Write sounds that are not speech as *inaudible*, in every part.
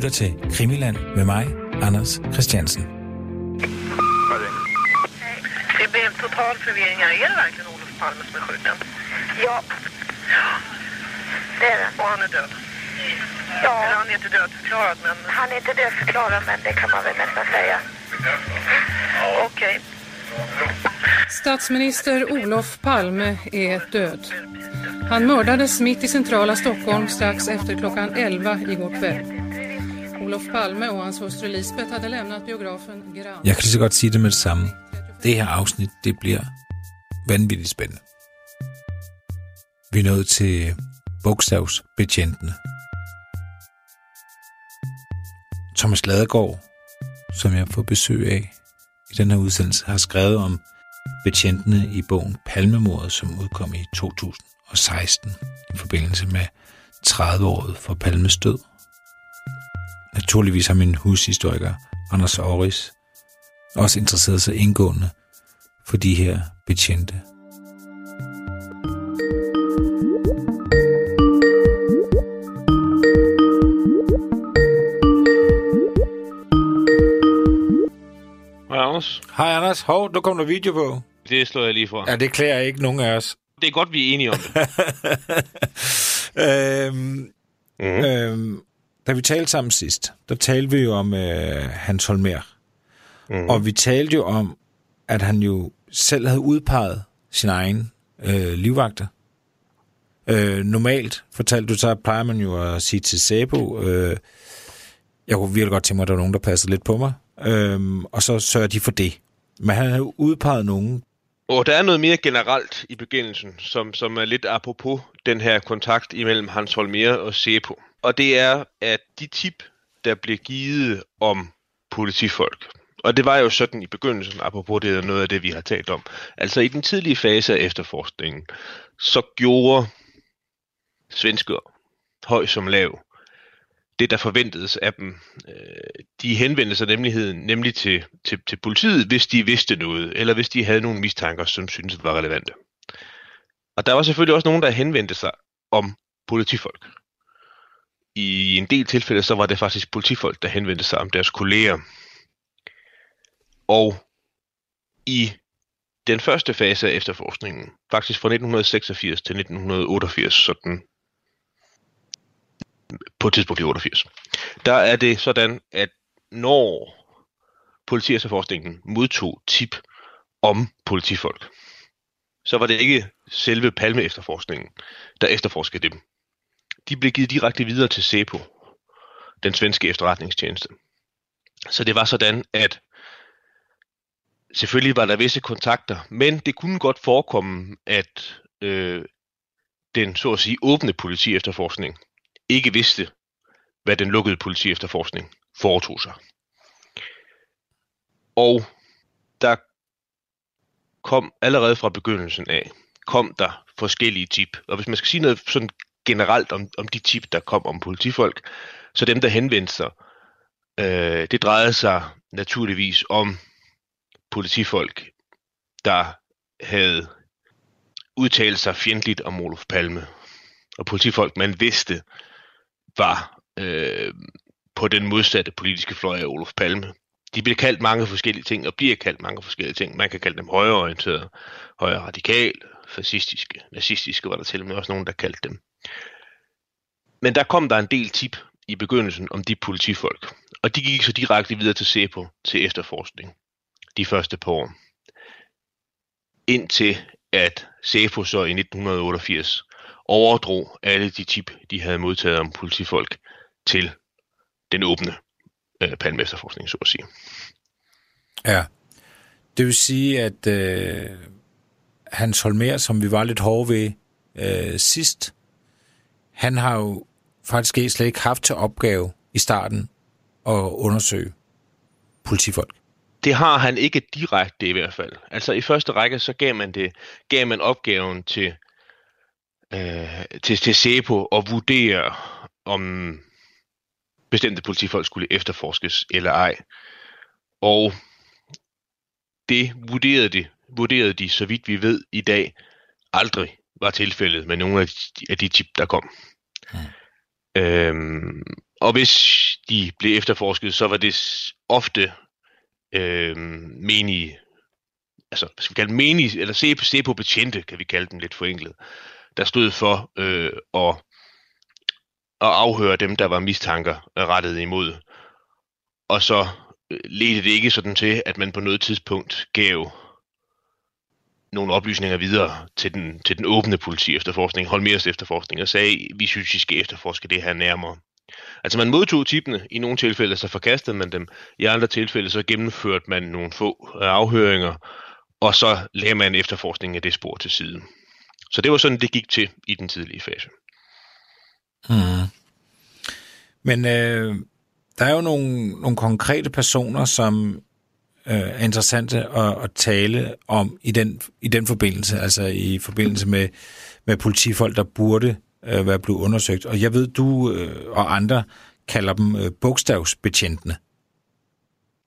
lytter til Krimiland med mig, Anders Christiansen. Det blev en total förvirring. här. Är det verkligen Olof Palme som är skjuten? Ja. Det är det. Och han är död? Ja, Eller han är inte dödförklarad, men han är inte dödförklarad men det kan man väl nästan säga. okej. Statsminister Olof Palme är död. Han mördades mitt i centrala Stockholm strax efter klockan 11 igår kväll. Olof Palme och hans hustru Lisbeth hade lämnat biografen Grand. Jeg kan lige så godt sige det med det samme. Det her afsnit, det bliver vanvittigt spændende. Vi er nået til bogstavsbetjentene. Thomas Ladegaard, som jeg får besøg af i den her udsendelse, har skrevet om betjentene i bogen Palmemordet, som udkom i 2016 i forbindelse med 30-året for Palmes død. Naturligvis har min hushistoriker Anders Aarhus også interesseret sig indgående for de her betjente. Hej Anders. Hej Anders, hov, nu kom der video på. Det slår jeg lige fra. Ja, det klæder ikke nogen af os. Det er godt, vi er enige om det. *laughs* øhm, Mhm. øhm, da vi talte sammen sidst, der talte vi jo om øh, Hans Holmer. Mm. Og vi talte jo om, at han jo selv havde udpeget sin egen øh, livvagter. Øh, normalt, fortalte du, så plejer man jo at sige til Sabo, øh, jeg kunne virkelig godt tænke mig, at der var nogen, der passede lidt på mig. Øh, og så sørger de for det. Men han havde udpeget nogen, Og der er noget mere generelt i begyndelsen, som, som er lidt apropos den her kontakt imellem Hans Holmer og Sepo. Og det er, at de tip, der bliver givet om politifolk, og det var jo sådan i begyndelsen, apropos det er noget af det, vi har talt om. Altså i den tidlige fase af efterforskningen, så gjorde svensker, høj som lav, det, der forventedes af dem. Øh, de henvendte sig nemlig, nemlig til, til, til politiet, hvis de vidste noget, eller hvis de havde nogle mistanker, som syntes var relevante. Og der var selvfølgelig også nogen, der henvendte sig om politifolk. I en del tilfælde, så var det faktisk politifolk, der henvendte sig om deres kolleger. Og i den første fase af efterforskningen, faktisk fra 1986 til 1988, sådan på et tidspunkt i 88, der er det sådan, at når politiefterforskningen modtog tip om politifolk, så var det ikke selve Palme-efterforskningen, der efterforskede dem. De blev givet direkte videre til SEPO, den svenske efterretningstjeneste. Så det var sådan, at selvfølgelig var der visse kontakter, men det kunne godt forekomme, at øh, den så at sige åbne politi efterforskning ikke vidste, hvad den lukkede politiefterforskning foretog sig. Og der kom allerede fra begyndelsen af, kom der forskellige tip. Og hvis man skal sige noget sådan generelt om, om de tip, der kom om politifolk, så dem, der henvendte sig, øh, det drejede sig naturligvis om politifolk, der havde udtalt sig fjendtligt om Olof Palme. Og politifolk, man vidste, var øh, på den modsatte politiske fløj af Olof Palme. De bliver kaldt mange forskellige ting, og bliver kaldt mange forskellige ting. Man kan kalde dem højreorienterede, højre radikal, fascistiske, nazistiske, var der til og med også nogen, der kaldte dem. Men der kom der en del tip i begyndelsen om de politifolk, og de gik så direkte videre til SEPO til efterforskning de første par år. Indtil at SEPO så i 1988 overdrog alle de tip, de havde modtaget om politifolk til den åbne øh, palme-efterforskning, så at sige. Ja. Det vil sige, at øh, Hans Holmer, som vi var lidt hårde ved øh, sidst, han har jo faktisk slet ikke haft til opgave i starten at undersøge politifolk. Det har han ikke direkte i hvert fald. Altså i første række, så gav man, det, gav man opgaven til, øh, til, til SEPO at vurdere, om bestemte politifolk skulle efterforskes eller ej. Og det vurderede de, vurderede de, så vidt vi ved i dag, aldrig var tilfældet med nogle af de, af de tip, der kom. Mm. Øhm, og hvis de blev efterforsket, så var det ofte øhm, menige, altså hvad skal vi kalde menige, eller se, se på betjente, kan vi kalde dem lidt forenklet, der stod for øh, at, at afhøre dem, der var mistanker rettet imod. Og så øh, ledte det ikke sådan til, at man på noget tidspunkt gav nogle oplysninger videre til den, til den åbne politi efterforskning, Holmers efterforskning, og sagde, vi synes, I skal efterforske det her nærmere. Altså man modtog tipene, i nogle tilfælde så forkastede man dem, i andre tilfælde så gennemførte man nogle få afhøringer, og så lagde man efterforskningen af det spor til side. Så det var sådan, det gik til i den tidlige fase. Hmm. Men øh, der er jo nogle, nogle konkrete personer, som øh, er interessante at, at tale om i den, i den forbindelse, altså i forbindelse med, med politifolk, der burde øh, være blevet undersøgt. Og jeg ved, du øh, og andre kalder dem øh, bogstavsbetjentene.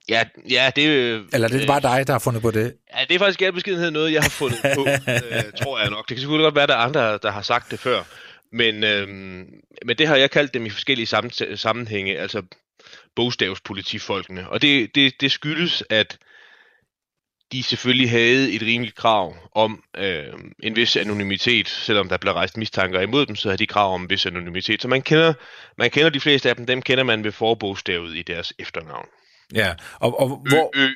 Ja, ja, det Eller det er bare dig, der har fundet på det? Ja, det er faktisk gerne beskedenhed noget, jeg har fundet på, *laughs* øh, tror jeg nok. Det kan selvfølgelig godt være, at der er andre, der har sagt det før. Men, øh, men det har jeg kaldt dem i forskellige sammenhænge, altså bogstavspolitifolkene. Og det, det, det skyldes, at de selvfølgelig havde et rimeligt krav om øh, en vis anonymitet, selvom der blev rejst mistanker imod dem, så havde de krav om en vis anonymitet. Så man kender, man kender de fleste af dem, dem kender man ved forbogstavet i deres efternavn. Ja, og, og hvor... Ø, Ø,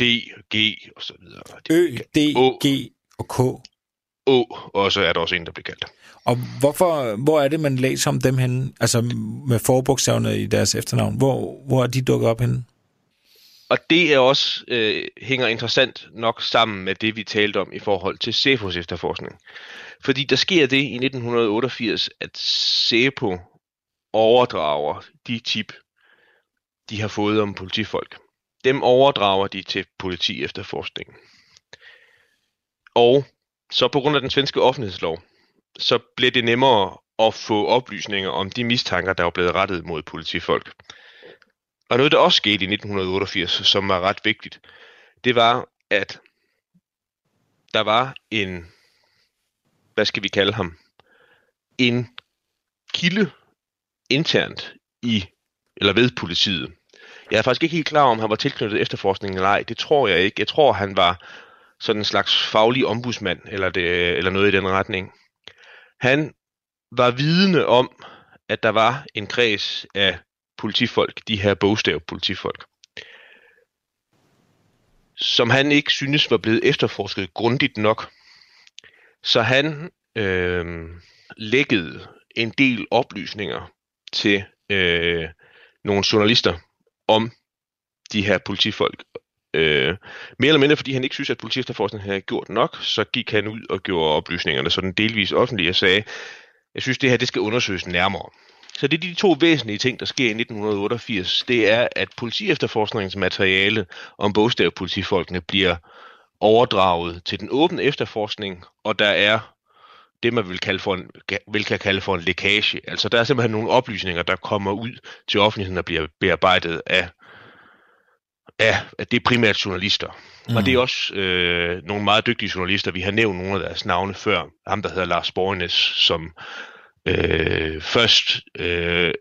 D, G og så videre. Ø, D, G og K. Å, og så er der også en, der bliver kaldt. Og hvorfor, hvor er det, man læser om dem henne? Altså med forbogstaverne i deres efternavn. Hvor, hvor er de dukket op henne? Og det er også øh, hænger interessant nok sammen med det, vi talte om i forhold til CEPOs efterforskning. Fordi der sker det i 1988, at CEPO overdrager de tip, de har fået om politifolk. Dem overdrager de til politi efterforskningen. Og så på grund af den svenske offentlighedslov, så blev det nemmere at få oplysninger om de mistanker, der var blevet rettet mod politifolk. Og noget, der også skete i 1988, som var ret vigtigt, det var, at der var en, hvad skal vi kalde ham, en kilde internt i, eller ved politiet. Jeg er faktisk ikke helt klar om, han var tilknyttet efterforskningen eller ej. Det tror jeg ikke. Jeg tror, han var sådan en slags faglig ombudsmand, eller, det, eller noget i den retning. Han var vidne om, at der var en kreds af politifolk, de her bogstav politifolk, som han ikke synes var blevet efterforsket grundigt nok. Så han øh, lækkede en del oplysninger til øh, nogle journalister om de her politifolk. Øh, mere eller mindre fordi han ikke synes, at politiefterforskningen havde gjort nok, så gik han ud og gjorde oplysningerne sådan delvis offentlige og sagde, jeg synes, det her det skal undersøges nærmere. Så det er de to væsentlige ting, der sker i 1988. Det er, at politiefterforskningens materiale om bogstavpolitifolkene bliver overdraget til den åbne efterforskning, og der er det, man vil, kalde for en, vil kan kalde for en lækage. Altså der er simpelthen nogle oplysninger, der kommer ud til offentligheden og bliver bearbejdet af, af det primært journalister. Mm. Og det er også øh, nogle meget dygtige journalister. Vi har nævnt nogle af deres navne før. Ham, der hedder Lars Borgnes, som øh, først øh,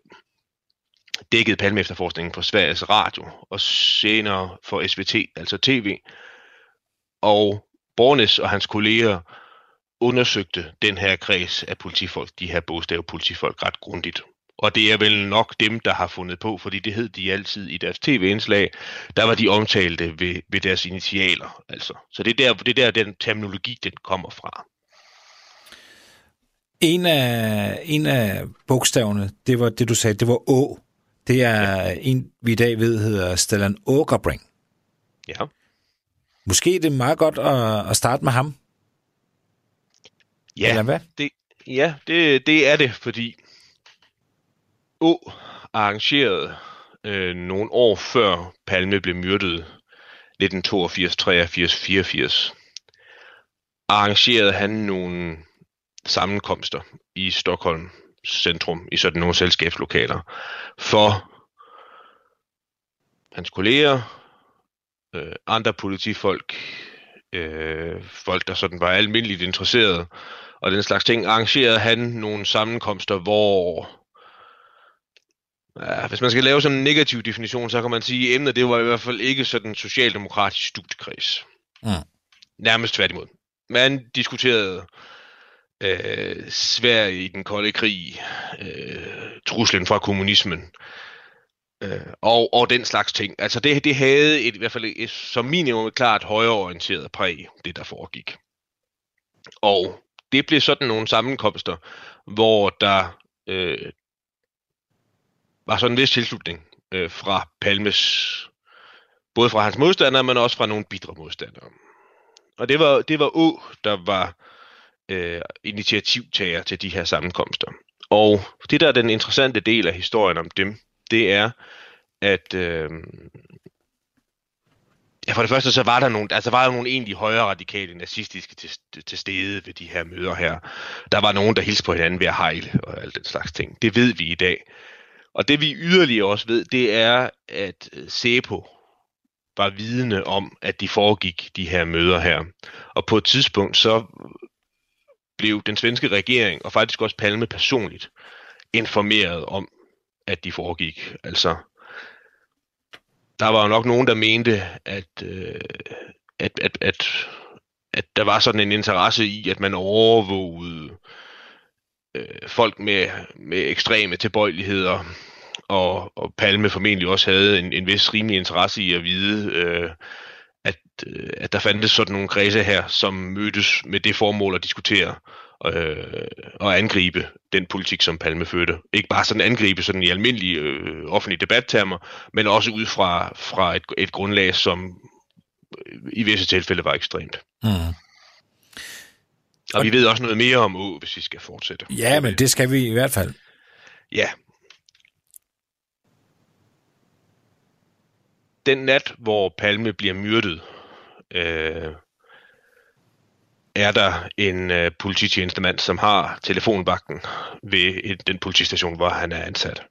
dækkede Palme efterforskningen for Sveriges Radio, og senere for SVT, altså TV. Og Bornes og hans kolleger undersøgte den her kreds af politifolk, de her bogstav politifolk, ret grundigt. Og det er vel nok dem, der har fundet på, fordi det hed de altid i deres tv-indslag, der var de omtalte ved, ved deres initialer. Altså. Så det er, der, det er der, den terminologi, den kommer fra. En af, en af bogstaverne, det var det, du sagde, det var Å. Det er ja. en, vi i dag ved, hedder Stellan Ågerbring. Ja. Måske er det meget godt at, at starte med ham. Ja, Eller hvad? Det, ja det, det er det, fordi Å arrangerede øh, nogle år før Palme blev myrdet, 1982, 83, 84, arrangerede han nogle sammenkomster i Stockholm centrum, i sådan nogle selskabslokaler, for hans kolleger, øh, andre politifolk, øh, folk, der sådan var almindeligt interesserede, og den slags ting, arrangerede han nogle sammenkomster, hvor Ja, hvis man skal lave sådan en negativ definition, så kan man sige, at emnet det var i hvert fald ikke sådan en socialdemokratisk studiekreds. Mm. Nærmest tværtimod. Man diskuterede øh, Sverige i den kolde krig, øh, truslen fra kommunismen, øh, og, og den slags ting. Altså det, det havde et, i hvert fald et, som minimum et klart højreorienteret præg, det der foregik. Og det blev sådan nogle sammenkomster, hvor der øh, var sådan en vis tilslutning øh, fra Palmes, både fra hans modstandere, men også fra nogle bidre modstandere. Og det var, det var Å, der var øh, initiativtager til de her sammenkomster. Og det, der er den interessante del af historien om dem, det er, at øh, ja, for det første så var der nogle, altså var der nogle egentlig højere radikale nazistiske til, til stede ved de her møder her. Der var nogen, der hilste på hinanden ved at hejle og alt den slags ting. Det ved vi i dag. Og det vi yderligere også ved, det er, at øh, SEPO var vidne om, at de foregik de her møder her. Og på et tidspunkt så blev den svenske regering, og faktisk også Palme personligt, informeret om, at de foregik. Altså, der var jo nok nogen, der mente, at, øh, at, at, at, at der var sådan en interesse i, at man overvågede øh, folk med, med ekstreme tilbøjeligheder, og, og Palme formentlig også havde en, en vis rimelig interesse i at vide, øh, at, øh, at der fandtes sådan nogle kredse her, som mødtes med det formål at diskutere øh, og angribe den politik, som Palme førte. Ikke bare sådan angribe sådan i almindelige øh, offentlige debattermer, men også ud fra, fra et, et grundlag, som i visse tilfælde var ekstremt. Mm. Og vi ved også noget mere om Å, hvis vi skal fortsætte. Ja, men det skal vi i hvert fald. Ja. Den nat, hvor Palme bliver myrdet, øh, er der en øh, polititjenestemand, som har telefonvagten ved et, den politistation, hvor han er ansat.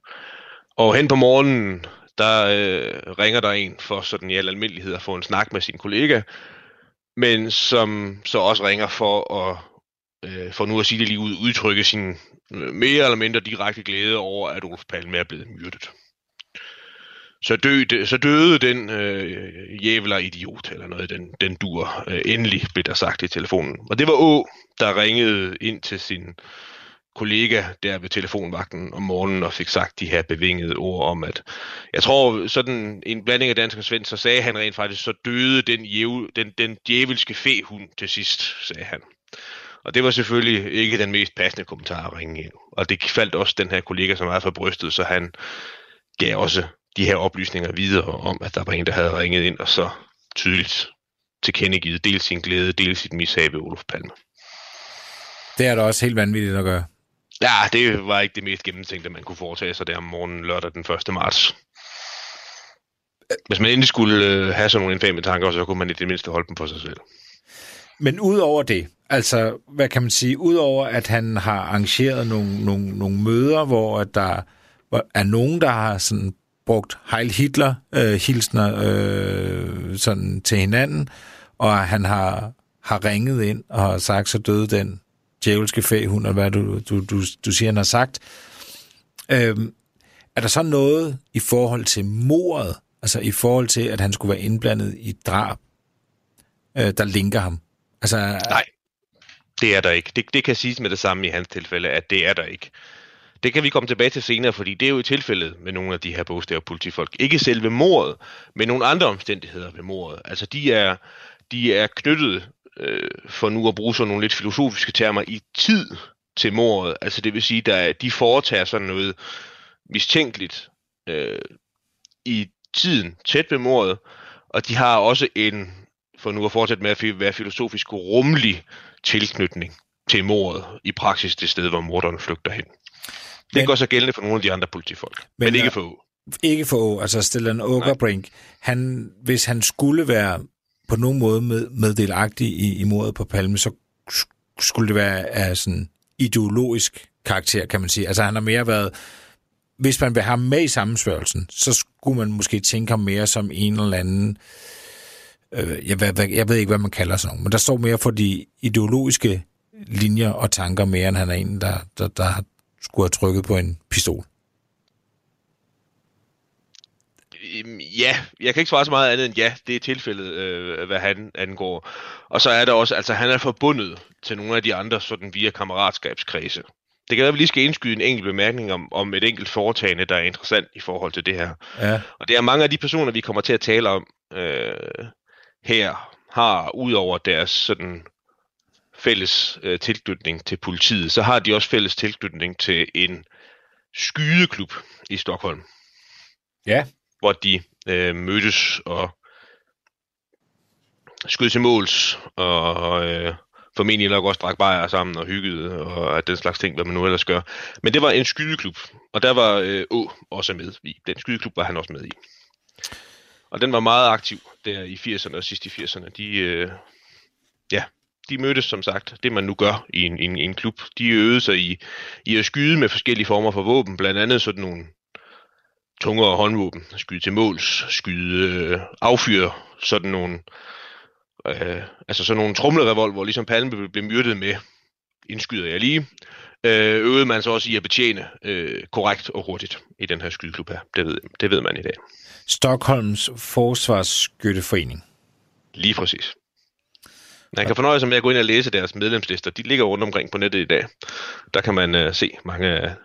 Og hen på morgenen, der øh, ringer der en for sådan i al almindelighed at få en snak med sin kollega, men som så også ringer for at, øh, for nu at sige det lige ud, udtrykke sin øh, mere eller mindre direkte glæde over, at Olof Palme er blevet myrdet så, døde, så døde den øh, jævler idiot, eller noget, den, den dur. Øh, endelig, blev der sagt i telefonen. Og det var Å, der ringede ind til sin kollega der ved telefonvagten om morgenen og fik sagt de her bevingede ord om, at jeg tror, sådan en blanding af dansk og svensk, så sagde han rent faktisk, så døde den, jæv, den, den djævelske fehund til sidst, sagde han. Og det var selvfølgelig ikke den mest passende kommentar at ringe ind. Og det faldt også den her kollega så meget for brystet, så han gav også de her oplysninger videre om, at der var en, der havde ringet ind og så tydeligt tilkendegivet dels sin glæde, dels sit mishag ved Olof Palme. Det er da også helt vanvittigt at gøre. Ja, det var ikke det mest gennemtænkte, man kunne foretage sig der om morgenen lørdag den 1. marts. Hvis man endelig skulle øh, have sådan nogle infame tanker, så kunne man i det mindste holde dem for sig selv. Men udover det, altså, hvad kan man sige, udover at han har arrangeret nogle, nogle, nogle møder, hvor der er nogen, der har sådan brugt Heil Hitler-hilsner øh, øh, sådan til hinanden, og han har, har ringet ind og har sagt, så døde den djævelske fæhund, eller hvad du, du, du, du siger, han har sagt. Øhm, er der så noget i forhold til mordet, altså i forhold til, at han skulle være indblandet i drab, øh, der linker ham? Altså, Nej, det er der ikke. Det, det kan siges med det samme i hans tilfælde, at det er der ikke. Det kan vi komme tilbage til senere, fordi det er jo i tilfældet med nogle af de her bogstaver politifolk. Ikke selve mordet, men nogle andre omstændigheder ved mordet. Altså de er, de er knyttet, øh, for nu at bruge sådan nogle lidt filosofiske termer, i tid til mordet. Altså det vil sige, at de foretager sådan noget mistænkeligt øh, i tiden tæt ved mordet, og de har også en, for nu at fortsætte med at være filosofisk rummelig tilknytning til mordet, i praksis det sted, hvor morderen flygter hen. Det men, går så gældende for nogle af de andre politifolk, men, men ikke for Å. Ikke for altså Stellan Åkerbrink, han, hvis han skulle være på nogen måde med, meddelagtig i, i mordet på Palme, så skulle det være af sådan ideologisk karakter, kan man sige. Altså han har mere været, hvis man vil have ham med i sammensvørgelsen, så skulle man måske tænke ham mere som en eller anden, øh, jeg, ved, jeg ved ikke, hvad man kalder sådan noget, men der står mere for de ideologiske linjer og tanker mere, end han er en, der, der, der har skulle have trykket på en pistol. øhm, ja, jeg kan ikke svare så meget andet end ja, det er tilfældet, øh, hvad han angår. Og så er der også, altså han er forbundet til nogle af de andre sådan via kammeratskabskredse. Det kan være, at vi lige skal indskyde en enkelt bemærkning om, om et enkelt foretagende, der er interessant i forhold til det her. Ja. Og det er mange af de personer, vi kommer til at tale om øh, her, har ud over deres sådan fælles øh, tilknytning til politiet, så har de også fælles tilknytning til en skydeklub i Stockholm, Ja hvor de øh, mødtes og skød til måls, og øh, formentlig nok også drak bajer sammen og hyggede, og at den slags ting, hvad man nu ellers gør. Men det var en skydeklub, og der var øh, Å også med i. Den skydeklub var han også med i. Og den var meget aktiv der i 80'erne og sidst i 80'erne. De, øh, ja, de mødtes som sagt, det man nu gør i en, en, en klub. De øvede sig i, i at skyde med forskellige former for våben, blandt andet sådan nogle tungere håndvåben, skyde til måls, skyde, øh, affyre sådan nogle, øh, altså sådan nogle trumlerevolver, ligesom Palme blev, blev myrdet med, indskyder jeg lige, øh, øvede man så også i at betjene øh, korrekt og hurtigt i den her skydeklub her. Det ved, det ved man i dag. Stockholms Forsvarsskytteforening. Lige præcis. Man kan fornøje sig med at gå ind og læse deres medlemslister. De ligger rundt omkring på nettet i dag. Der kan man uh, se mange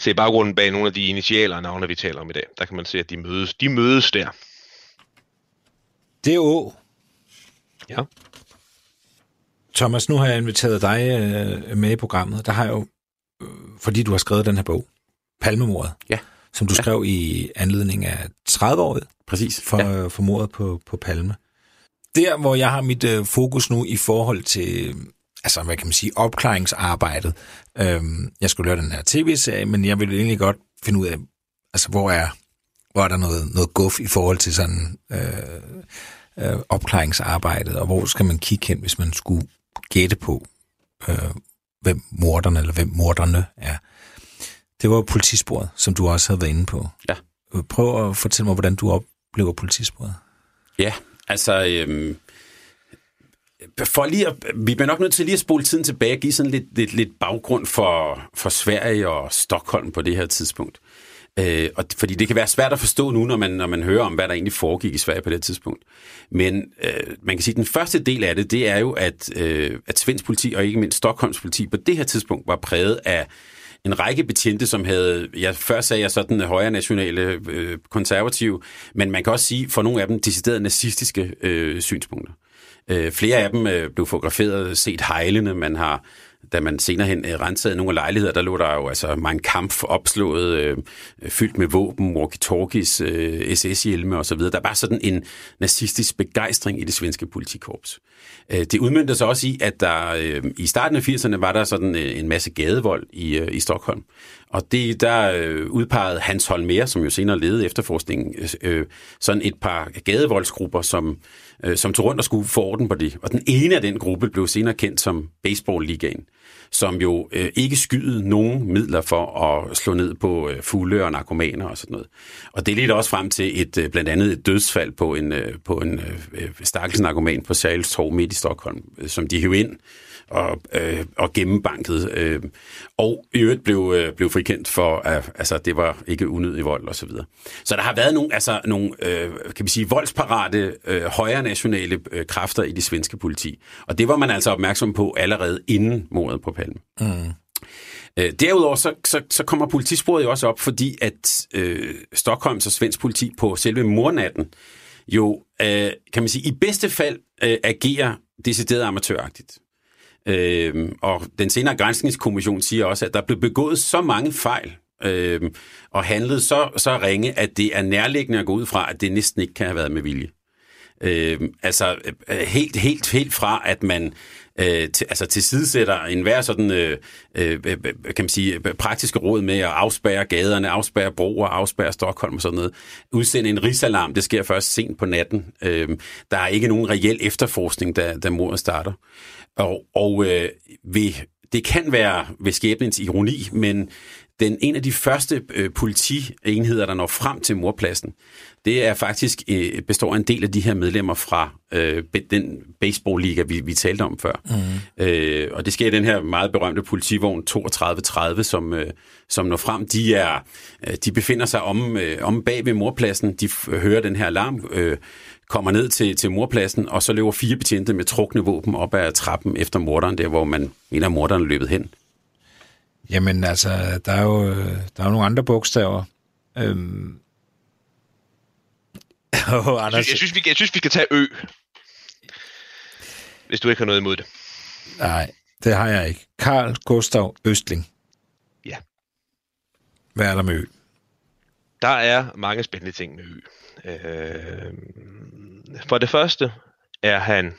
se baggrunden bag nogle af de initialer og navne, vi taler om i dag. Der kan man se, at de mødes, de mødes der. Det er Å. Ja. Thomas, nu har jeg inviteret dig øh, med i programmet. Der har jeg jo, øh, fordi du har skrevet den her bog, Palmemordet, Ja. som du skrev i anledning af 30-året Præcis. for, ja. for mordet på, på Palme. Der, hvor jeg har mit øh, fokus nu i forhold til, altså hvad kan man sige, opklaringsarbejdet. Øhm, jeg skulle lave den her tv-serie, men jeg vil egentlig godt finde ud af, altså hvor er, hvor er der noget, noget guf i forhold til sådan øh, øh, opklaringsarbejdet, og hvor skal man kigge hen, hvis man skulle gætte på, øh, hvem morderne eller hvem morderne er. Det var politisporet, som du også havde været inde på. Ja. Øh, Prøv at fortælle mig, hvordan du oplever politisporet. Ja, altså... Øhm, Øh, for lige at, vi bliver nok nødt til lige at spole tiden tilbage og give sådan lidt, lidt, lidt baggrund for, for Sverige og Stockholm på det her tidspunkt. Øh, og, fordi det kan være svært at forstå nu, når man, når man hører om, hvad der egentlig foregik i Sverige på det tidspunkt. Men øh, man kan sige, at den første del af det, det er jo, at, øh, at svensk politi og ikke mindst Stockholms politi på det her tidspunkt var præget af en række betjente, som havde, jeg før sagde jeg sådan højre nationale øh, konservative, men man kan også sige, for nogle af dem, deciderede nazistiske øh, synspunkter. Øh, Øh, flere af dem øh, blev fotograferet, set hejlende. Man har, da man senere hen øh, rensede nogle af lejligheder, der lå der jo altså Mein Kampf opslået, øh, fyldt med våben, walkie-talkies, øh, SS-hjelme osv. Der var sådan en nazistisk begejstring i det svenske politikorps. Øh, det udmyndte sig også i, at der øh, i starten af 80'erne var der sådan øh, en masse gadevold i, øh, i Stockholm. Og det, der øh, udpegede Hans Holmer, som jo senere ledede efterforskningen, øh, øh sådan et par gadevoldsgrupper, som, øh, som tog rundt og skulle få orden på det. Og den ene af den gruppe blev senere kendt som Baseball-ligaen, som jo øh, ikke skydede nogen midler for at slå ned på øh, fugle og narkomaner og sådan noget. Og det ledte også frem til et øh, blandt andet et dødsfald på en, øh, på en øh, øh stakkels narkoman på Sergels Torv midt i Stockholm, øh, som de hævde ind og, øh, og gennembanket. Øh, og i øvrigt blev, øh, blev frikendt for, at altså, det var ikke unødig vold og så videre. Så der har været nogle, altså, nogle øh, kan vi sige, voldsparate, øh, højre nationale øh, kræfter i det svenske politi. Og det var man altså opmærksom på allerede inden mordet på Palme. Mm. Øh, derudover så, så, så kommer politisporet jo også op, fordi at øh, Stockholms og svensk politi på selve mornatten jo, øh, kan man sige, i bedste fald øh, agerer decideret amatøragtigt. Øh, og den senere grænsningskommission siger også, at der blev begået så mange fejl øh, og handlet så, så ringe, at det er nærliggende at gå ud fra, at det næsten ikke kan have været med vilje. Øhm, altså, øh, altså helt, helt, helt fra, at man øh, til, altså tilsidesætter en hver sådan, øh, øh, kan man sige, praktiske råd med at afspære gaderne, afspære broer, afspære Stockholm og sådan noget. Udsende en risalarm, det sker først sent på natten. Øh, der er ikke nogen reel efterforskning, da, da mordet starter. Og, og øh, ved, det kan være ved skæbnens ironi, men den, en af de første øh, politienheder, der når frem til morpladsen, det er faktisk øh, består af en del af de her medlemmer fra øh, den baseballliga, vi, vi talte om før. Mm. Øh, og det sker i den her meget berømte politivogn 3230, som, øh, som når frem. De, er, øh, de befinder sig om, øh, om bag ved morpladsen. De hører den her alarm, øh, kommer ned til, til morpladsen, og så løber fire betjente med trukne våben op ad trappen efter morderen, der hvor man en af morderne løbet hen. Jamen altså, der er jo, der er jo nogle andre bogstaver. Øhm. *laughs* oh, Anders. Jeg, synes, jeg, synes, vi, jeg synes, vi skal tage Ø. Hvis du ikke har noget imod det. Nej, det har jeg ikke. Karl Gustav Østling. Ja. Hvad er der med Ø? Der er mange spændende ting med Ø. Øh, for det første er han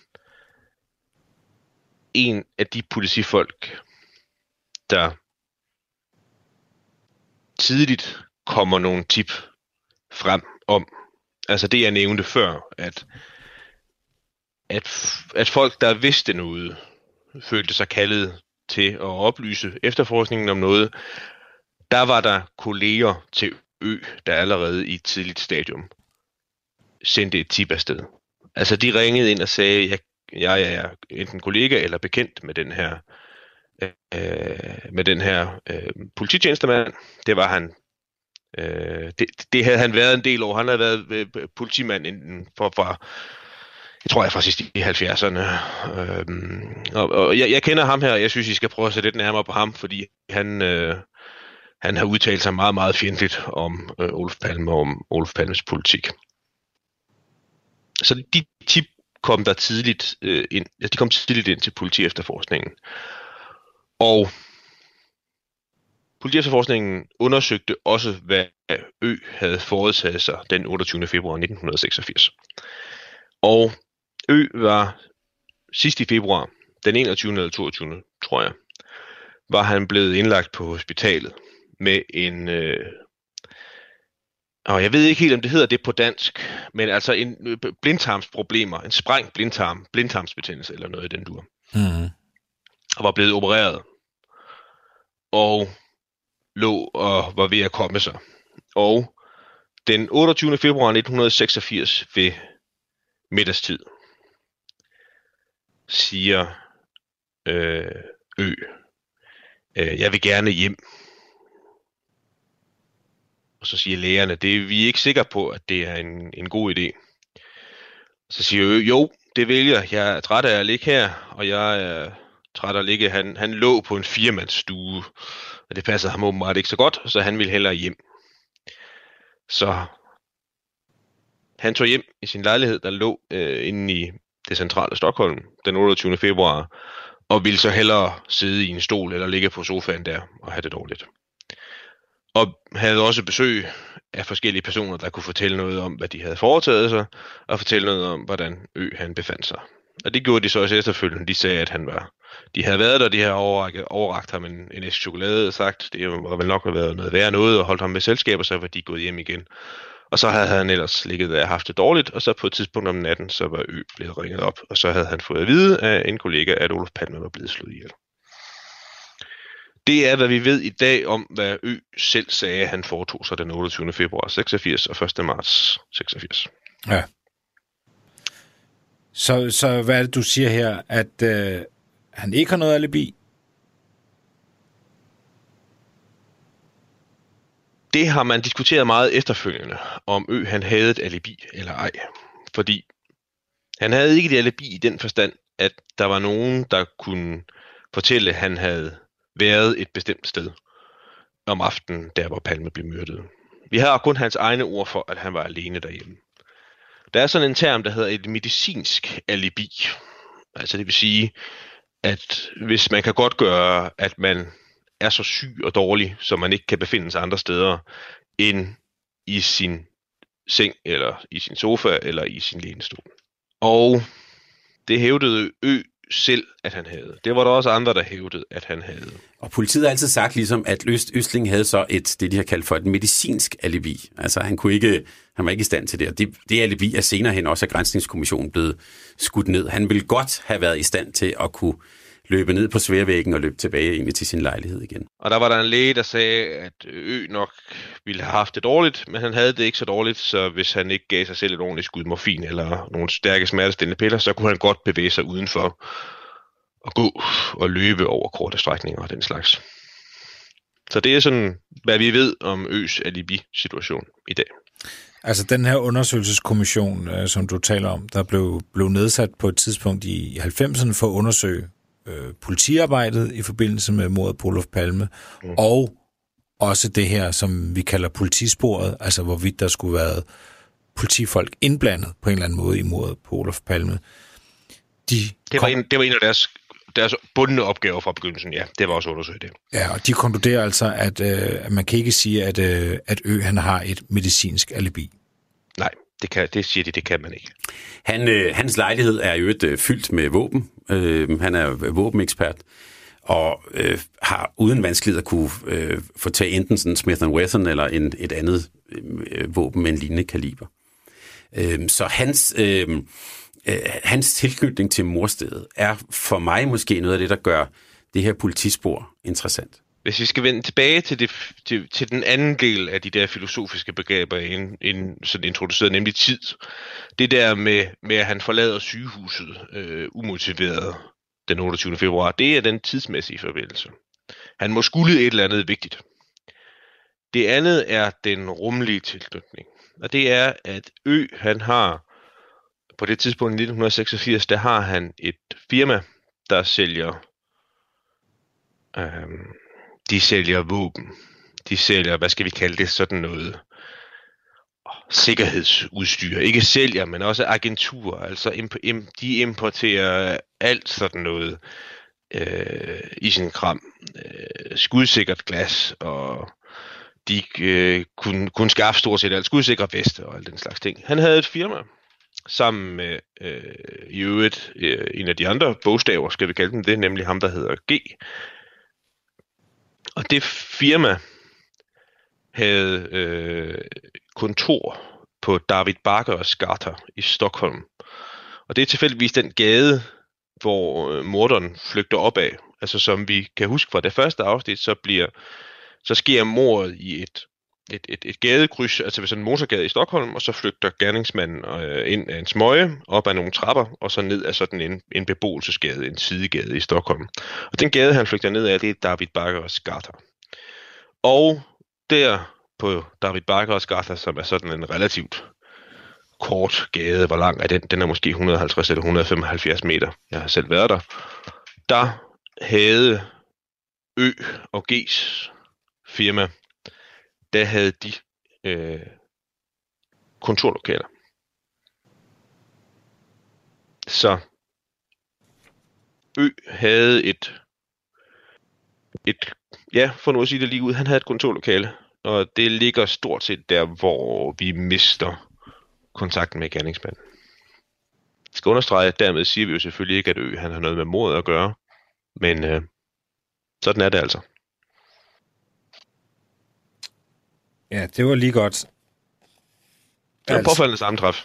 en af de politifolk, der tidligt kommer nogle tip frem om, altså det jeg nævnte før, at, at, at folk, der vidste noget, følte sig kaldet til at oplyse efterforskningen om noget, der var der kolleger til Ø, der allerede i et tidligt stadium sendte et tip afsted. Altså de ringede ind og sagde, jeg, jeg er enten kollega eller bekendt med den her øh, med den her øh, polititjenestemand. Det var han. Øh, det, det havde han været en del år. Han havde været øh, politimand inden for, for jeg tror jeg fra sidst i 70'erne. Øh, og, og jeg, jeg kender ham her, og jeg synes, I skal prøve at sætte lidt nærmere på ham, fordi han, øh, han har udtalt sig meget, meget fjendtligt om øh, Olof Palme og om Olof Palmes politik. Så de tip kom der tidligt øh, ind, altså de kom tidligt ind til politi efterforskningen. Og politiefterforskningen undersøgte også, hvad Ø havde foretaget sig den 28. februar 1986. Og Ø var sidst i februar, den 21. eller 22. tror jeg, var han blevet indlagt på hospitalet med en øh, og jeg ved ikke helt, om det hedder det på dansk, men altså en øh, blindtarmsproblemer, en sprængt blindtarm, blindtarmsbetændelse eller noget i den dur. Mm. Og var blevet opereret. Og lå og var ved at komme sig. Og den 28. februar 1986 ved middagstid siger øh, Ø, øh, jeg vil gerne hjem. Og så siger lægerne, det er vi er ikke sikre på, at det er en, en god idé. Så siger jeg, jo, det vælger. jeg. Jeg er træt af at ligge her, og jeg er træt af at ligge. Han, han lå på en firemandsstue, og det passede ham åbenbart ikke så godt, så han ville hellere hjem. Så han tog hjem i sin lejlighed, der lå øh, inde i det centrale Stockholm den 28. februar, og ville så hellere sidde i en stol eller ligge på sofaen der og have det dårligt. Og havde også besøg af forskellige personer, der kunne fortælle noget om, hvad de havde foretaget sig, og fortælle noget om, hvordan Ø han befandt sig. Og det gjorde de så også efterfølgende. De sagde, at han var, de havde været der, de havde overrakt, overrakt ham en, en æske chokolade og sagt, det var vel nok været noget værre noget, og holdt ham med selskab, og så var de gået hjem igen. Og så havde han ellers ligget der og haft det dårligt, og så på et tidspunkt om natten, så var Ø blevet ringet op, og så havde han fået at vide af en kollega, at Olof Palme var blevet slået ihjel. Det er, hvad vi ved i dag om, hvad Ø selv sagde, han foretog sig den 28. februar 86 og 1. marts 86. Ja. Så, så hvad er det, du siger her? At øh, han ikke har noget alibi? Det har man diskuteret meget efterfølgende, om Ø han havde et alibi eller ej. Fordi han havde ikke et alibi i den forstand, at der var nogen, der kunne fortælle, at han havde været et bestemt sted om aftenen, der hvor Palme blev myrdet. Vi har kun hans egne ord for, at han var alene derhjemme. Der er sådan en term, der hedder et medicinsk alibi. Altså det vil sige, at hvis man kan godt gøre, at man er så syg og dårlig, så man ikke kan befinde sig andre steder end i sin seng, eller i sin sofa, eller i sin lænestol. Og det hævdede Ø selv, at han havde. Det var der også andre, der hævdede, at han havde. Og politiet har altid sagt ligesom, at Øst, Østling havde så et, det de har kaldt for et medicinsk alibi. Altså han kunne ikke, han var ikke i stand til det. Og det, det alibi er senere hen også af Grænsningskommissionen blevet skudt ned. Han ville godt have været i stand til at kunne løbe ned på sværvæggen og løbe tilbage egentlig til sin lejlighed igen. Og der var der en læge, der sagde, at Ø nok ville have haft det dårligt, men han havde det ikke så dårligt, så hvis han ikke gav sig selv et ordentligt skud morfin eller nogle stærke smertestillende piller, så kunne han godt bevæge sig udenfor og gå og løbe over korte strækninger og den slags. Så det er sådan, hvad vi ved om Øs alibi-situation i dag. Altså den her undersøgelseskommission, øh, som du taler om, der blev, blev nedsat på et tidspunkt i 90'erne for at undersøge øh, politiarbejdet i forbindelse med mordet på Olof Palme, mm. og også det her, som vi kalder politisporet, altså hvorvidt der skulle være politifolk indblandet på en eller anden måde i mordet på Olof Palme. De det, var en, det var en af deres, deres bundne opgaver fra begyndelsen, ja. Det var også undersøgt det. Ja, og de konkluderer altså, at, øh, man kan ikke sige, at, øh, at Ø han har et medicinsk alibi. Nej, det, kan, det siger de, det kan man ikke. Han, øh, hans lejlighed er jo et øh, fyldt med våben. Øh, han er våbenekspert og øh, har uden vanskeligheder kunne øh, få tage enten sådan Smith Wesson eller en, et andet øh, våben med en lignende kaliber. Øh, så hans, øh, øh, hans tilknytning til morstedet er for mig måske noget af det, der gør det her politispor interessant. Hvis vi skal vende tilbage til, det, til, til den anden del af de der filosofiske begreber, en, en, sådan introduceret, nemlig tid. Det der med, med at han forlader sygehuset øh, umotiveret den 28. februar, det er den tidsmæssige forbindelse. Han må skulle et eller andet vigtigt. Det andet er den rumlige tilknytning. Og det er, at Ø, han har, på det tidspunkt i 1986, der har han et firma, der sælger, øhm, de sælger våben. De sælger, hvad skal vi kalde det, sådan noget sikkerhedsudstyr. Ikke sælger, men også agenturer. Altså imp- de importerer alt sådan noget øh, i sin kram. Øh, skudsikkert glas, og de øh, kunne, kunne skaffe stort set alt skudsikre veste og alt den slags ting. Han havde et firma, sammen med øh, i øvrigt øh, en af de andre bogstaver, skal vi kalde dem det, nemlig ham, der hedder G. Og det firma havde øh, kontor på David Barkers gata i Stockholm. Og det er tilfældigvis den gade, hvor øh, morderen flygter op af. Altså som vi kan huske fra det første afsnit, så bliver så sker mordet i et, et, et, et gadekryds, altså ved sådan en motorgade i Stockholm, og så flygter gerningsmanden øh, ind af en smøge, op ad nogle trapper, og så ned af sådan en, en beboelsesgade, en sidegade i Stockholm. Og den gade, han flygter ned af, det er David Bakkers gata. Og der på David Bakkers gata, som er sådan en relativt kort gade, hvor lang er den? Den er måske 150 eller 175 meter. Jeg har selv været der. Der havde Ø og G's firma, der havde de øh, kontorlokaler. Så Ø havde et, et, ja, for nu at sige det lige ud, han havde et kontorlokale, og det ligger stort set der, hvor vi mister kontakten med gerningsmanden. Jeg skal understrege, at dermed siger vi jo selvfølgelig ikke, at Ø han har noget med mordet at gøre, men øh, sådan er det altså. Ja, det var lige godt. Det var altså. påfaldende sammentræf.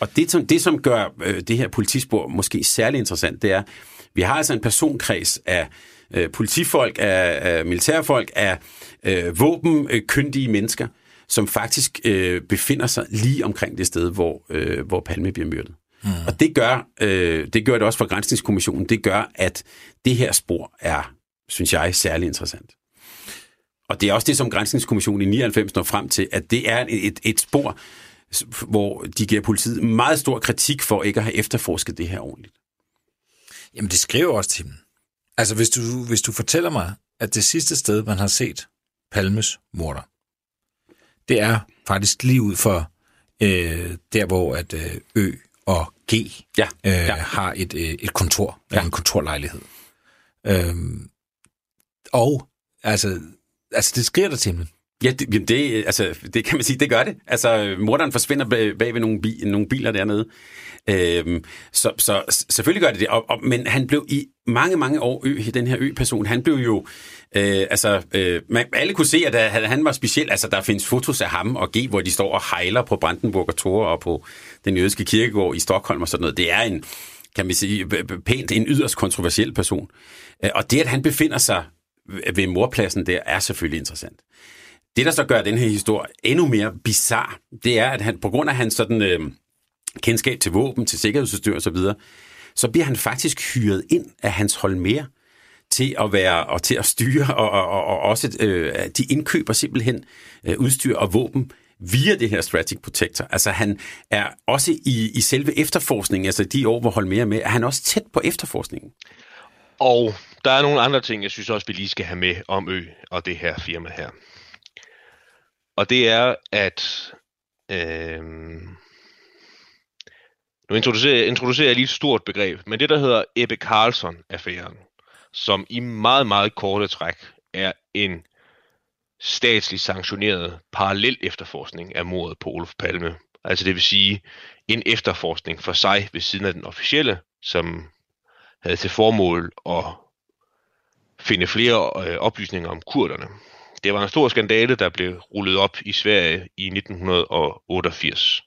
Og det, som, det, som gør øh, det her politispor måske særlig interessant, det er, vi har altså en personkreds af øh, politifolk, af, af militærfolk, af øh, våbenkyndige mennesker, som faktisk øh, befinder sig lige omkring det sted, hvor, øh, hvor Palme bliver myrdet. Mm. Og det gør, øh, det gør det også for Grænsningskommissionen, det gør, at det her spor er, synes jeg, særlig interessant. Og det er også det, som Grænsningskommissionen i 99 når frem til, at det er et, et spor, hvor de giver politiet meget stor kritik for ikke at have efterforsket det her ordentligt. Jamen, det skriver også til dem. Altså, hvis du, hvis du fortæller mig, at det sidste sted, man har set Palmes morder, det er faktisk lige ud for øh, der, hvor at øh, Ø og G ja, øh, ja. har et, øh, et kontor, ja. en kontorlejlighed. Øhm, og altså, altså, det skriger der til Ja, det, det, altså, det kan man sige, det gør det. Altså, morderen forsvinder bag, bag ved nogle, bi, nogle biler dernede. Øhm, så, så selvfølgelig gør det det. Og, og, men han blev i mange, mange år, ø, den her ø-person, han blev jo... Øh, altså, øh, man, alle kunne se, at han var speciel. Altså, der findes fotos af ham og G, hvor de står og hejler på Brandenburger Tor og på den jødiske kirkegård i Stockholm og sådan noget. Det er en, kan man sige, pænt en yderst kontroversiel person. Øh, og det, at han befinder sig ved morpladsen der, er selvfølgelig interessant. Det, der så gør den her historie endnu mere bizar, det er, at han på grund af hans sådan, øh, kendskab til våben, til sikkerhedsudstyr osv., så, så bliver han faktisk hyret ind af hans Holmer til at være og til at styre, og, og, og, og også øh, de indkøber simpelthen øh, udstyr og våben via det her Strategic Protector. Altså han er også i, i selve efterforskningen, altså de år, hvor Holmer er med, er han også tæt på efterforskningen. Og der er nogle andre ting, jeg synes også, vi lige skal have med om Ø og det her firma her. Og det er, at øh, nu introducerer, introducerer jeg lige et stort begreb, men det der hedder Ebbe Carlson-affæren, som i meget, meget korte træk er en statsligt sanktioneret parallel efterforskning af mordet på Olof Palme. Altså det vil sige en efterforskning for sig ved siden af den officielle, som havde til formål at finde flere øh, oplysninger om kurderne. Det var en stor skandale, der blev rullet op i Sverige i 1988.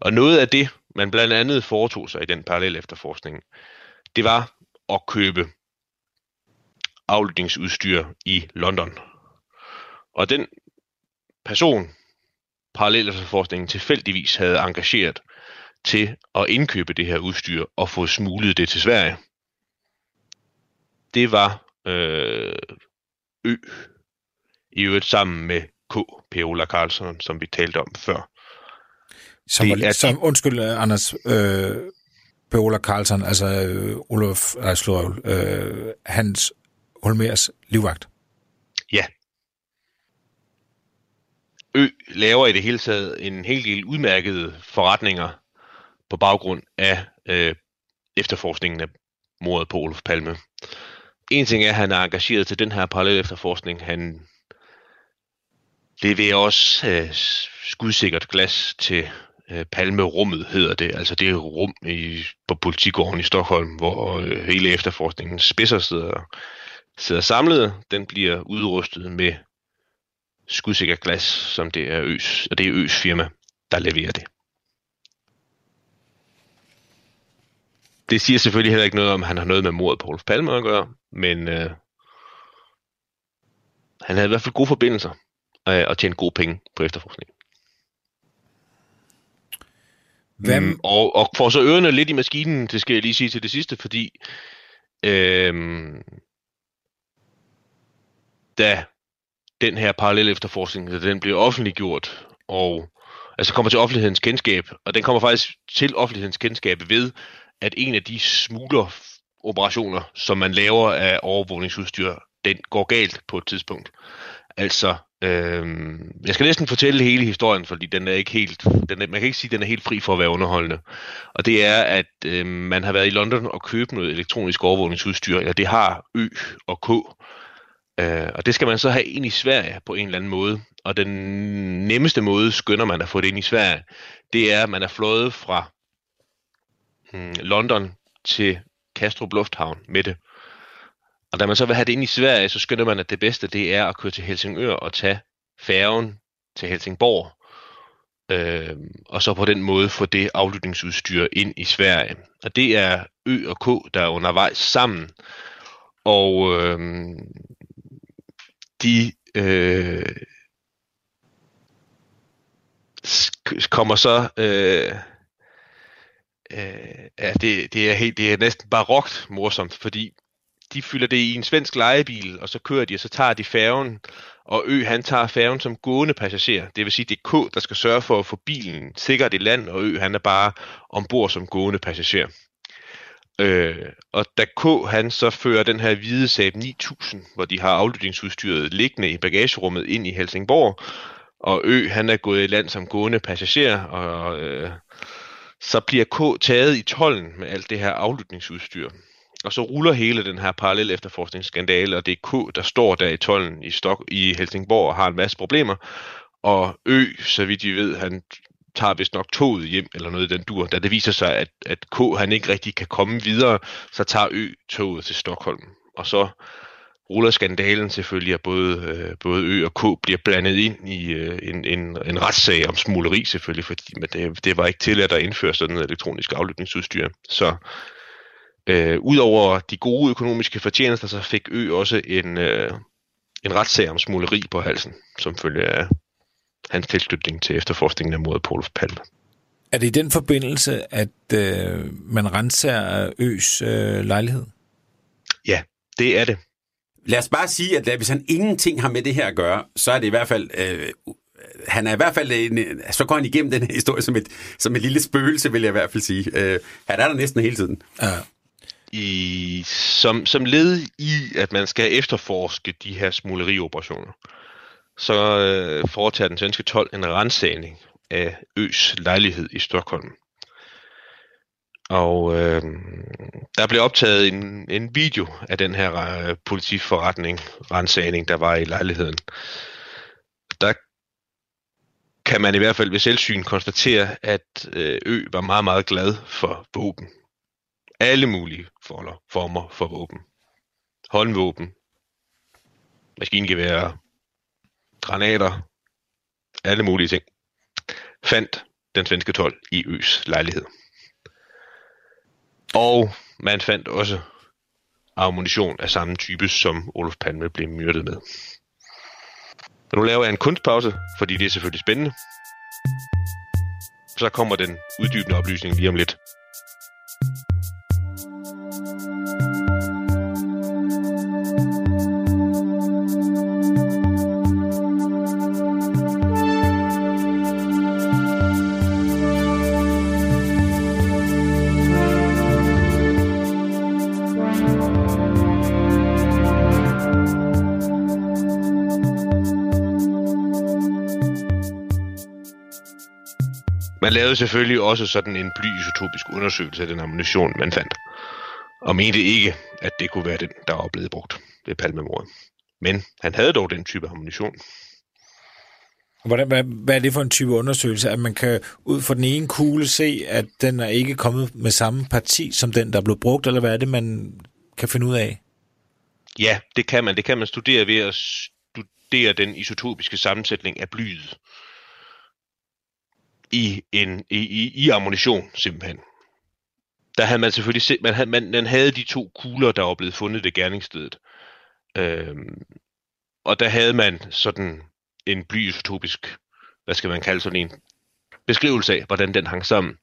Og noget af det, man blandt andet foretog sig i den parallel efterforskning, det var at købe aflytningsudstyr i London. Og den person, parallel efterforskningen tilfældigvis havde engageret til at indkøbe det her udstyr og få smuglet det til Sverige, det var øh, Ø, i øvrigt sammen med K. Peola Carlson, som vi talte om før. Som, det var, er som undskyld, Anders, øh, Peola Carlson, altså øh, Olof, altså, øh, Hans Holmers livvagt. Ja. Ø laver i det hele taget en hel del udmærkede forretninger på baggrund af øh, efterforskningen af mordet på Olof Palme. En ting er, at han er engageret til den her parallel efterforskning. Han leverer også øh, skudsikkert glas til øh, Palmerummet, hedder det. Altså det rum i, på politigården i Stockholm, hvor øh, hele efterforskningen spidser sidder, sidder samlet. Den bliver udrustet med skudsikkert glas, som det er Øs, og det er Øs firma, der leverer det. det siger selvfølgelig heller ikke noget om, at han har noget med mordet på Olof Palme at gøre, men øh, han havde i hvert fald gode forbindelser øh, og tjent gode penge på efterforskning. Hvem? Mm, og, og får så ørerne lidt i maskinen, det skal jeg lige sige til det sidste, fordi øh, da den her parallel efterforskning, da den bliver offentliggjort, og altså kommer til offentlighedens kendskab, og den kommer faktisk til offentlighedens kendskab ved, at en af de smugler operationer, som man laver af overvågningsudstyr, den går galt på et tidspunkt. Altså, øh, jeg skal næsten fortælle hele historien, fordi den er ikke helt, den er, man kan ikke sige, at den er helt fri for at være underholdende. Og det er, at øh, man har været i London og købt noget elektronisk overvågningsudstyr, eller det har Ø og K. Øh, og det skal man så have ind i Sverige på en eller anden måde. Og den nemmeste måde, skynder man at få det ind i Sverige, det er, at man er flået fra hmm, London til Kastrup Lufthavn med det. Og da man så vil have det ind i Sverige, så skynder man, at det bedste det er at køre til Helsingør og tage færgen til Helsingborg. Øh, og så på den måde få det aflytningsudstyr ind i Sverige. Og det er Ø og K, der er undervejs sammen. Og øh, de øh, kommer så øh, øh, ja, det, det, er helt, det er næsten barokt morsomt, fordi de fylder det i en svensk lejebil, og så kører de, og så tager de færgen, og Ø han tager færgen som gående passager. Det vil sige, det er K, der skal sørge for at få bilen sikkert i land, og Ø han er bare ombord som gående passager. Øh, og da K han så fører den her hvide Saab 9000, hvor de har aflytningsudstyret liggende i bagagerummet ind i Helsingborg, og Ø han er gået i land som gående passager, og øh, så bliver K taget i tollen med alt det her aflytningsudstyr. Og så ruller hele den her parallel efterforskningsskandale, og det er K, der står der i tollen i, Stok i Helsingborg og har en masse problemer. Og Ø, så vidt I ved, han tager vist nok toget hjem, eller noget i den dur. Da det viser sig, at, at K han ikke rigtig kan komme videre, så tager Ø toget til Stockholm. Og så ruller skandalen selvfølgelig, at både, øh, både Ø og K bliver blandet ind i øh, en, en, en retssag om smugleri selvfølgelig, fordi men det, det var ikke tilladt at indføre sådan noget elektronisk aflytningsudstyr. Så Øh, Udover de gode økonomiske fortjenester, så fik Ø også en, øh, en retssag om smugleri på halsen, som følge af hans tilslutning til efterforskningen af mordet på Olof Palme. Er det i den forbindelse, at øh, man renser Øs øh, lejlighed? Ja, det er det. Lad os bare sige, at hvis han ingenting har med det her at gøre, så er det i hvert fald... Øh, han er i hvert fald en, så går han igennem den her historie som et, som et lille spøgelse, vil jeg i hvert fald sige. Øh, han er der næsten hele tiden. Ja. I, som, som led i, at man skal efterforske de her smuglerioperationer, så øh, foretager den svenske 12 en rensagning af Øs lejlighed i Stockholm. Og øh, der blev optaget en, en video af den her øh, politiforretning, rensagning, der var i lejligheden. Der kan man i hvert fald ved selvsyn konstatere, at øh, Ø var meget, meget glad for våben. Alle mulige former, former for våben. Håndvåben, maskingeværer, granater, alle mulige ting. Fandt den svenske 12 i Øs lejlighed. Og man fandt også ammunition af samme type, som Olof Palme blev myrdet med. Nu laver jeg en kunstpause, fordi det er selvfølgelig spændende. Så kommer den uddybende oplysning lige om lidt. Lavede selvfølgelig også sådan en blyisotopisk undersøgelse af den ammunition, man fandt. Og mente ikke, at det kunne være den, der var blevet brugt ved palmemordet. Men han havde dog den type ammunition. Hvordan, hvad, hvad er det for en type undersøgelse? At man kan ud fra den ene kugle se, at den er ikke kommet med samme parti som den, der blev brugt, eller hvad er det, man kan finde ud af? Ja, det kan man. Det kan man studere ved at studere den isotopiske sammensætning af blyet i, en, i, i, i ammunition, simpelthen. Der havde man selvfølgelig set, man havde, man, man havde de to kugler, der var blevet fundet ved gerningsstedet. Øhm, og der havde man sådan en blyisotopisk, hvad skal man kalde sådan en, beskrivelse af, hvordan den hang sammen.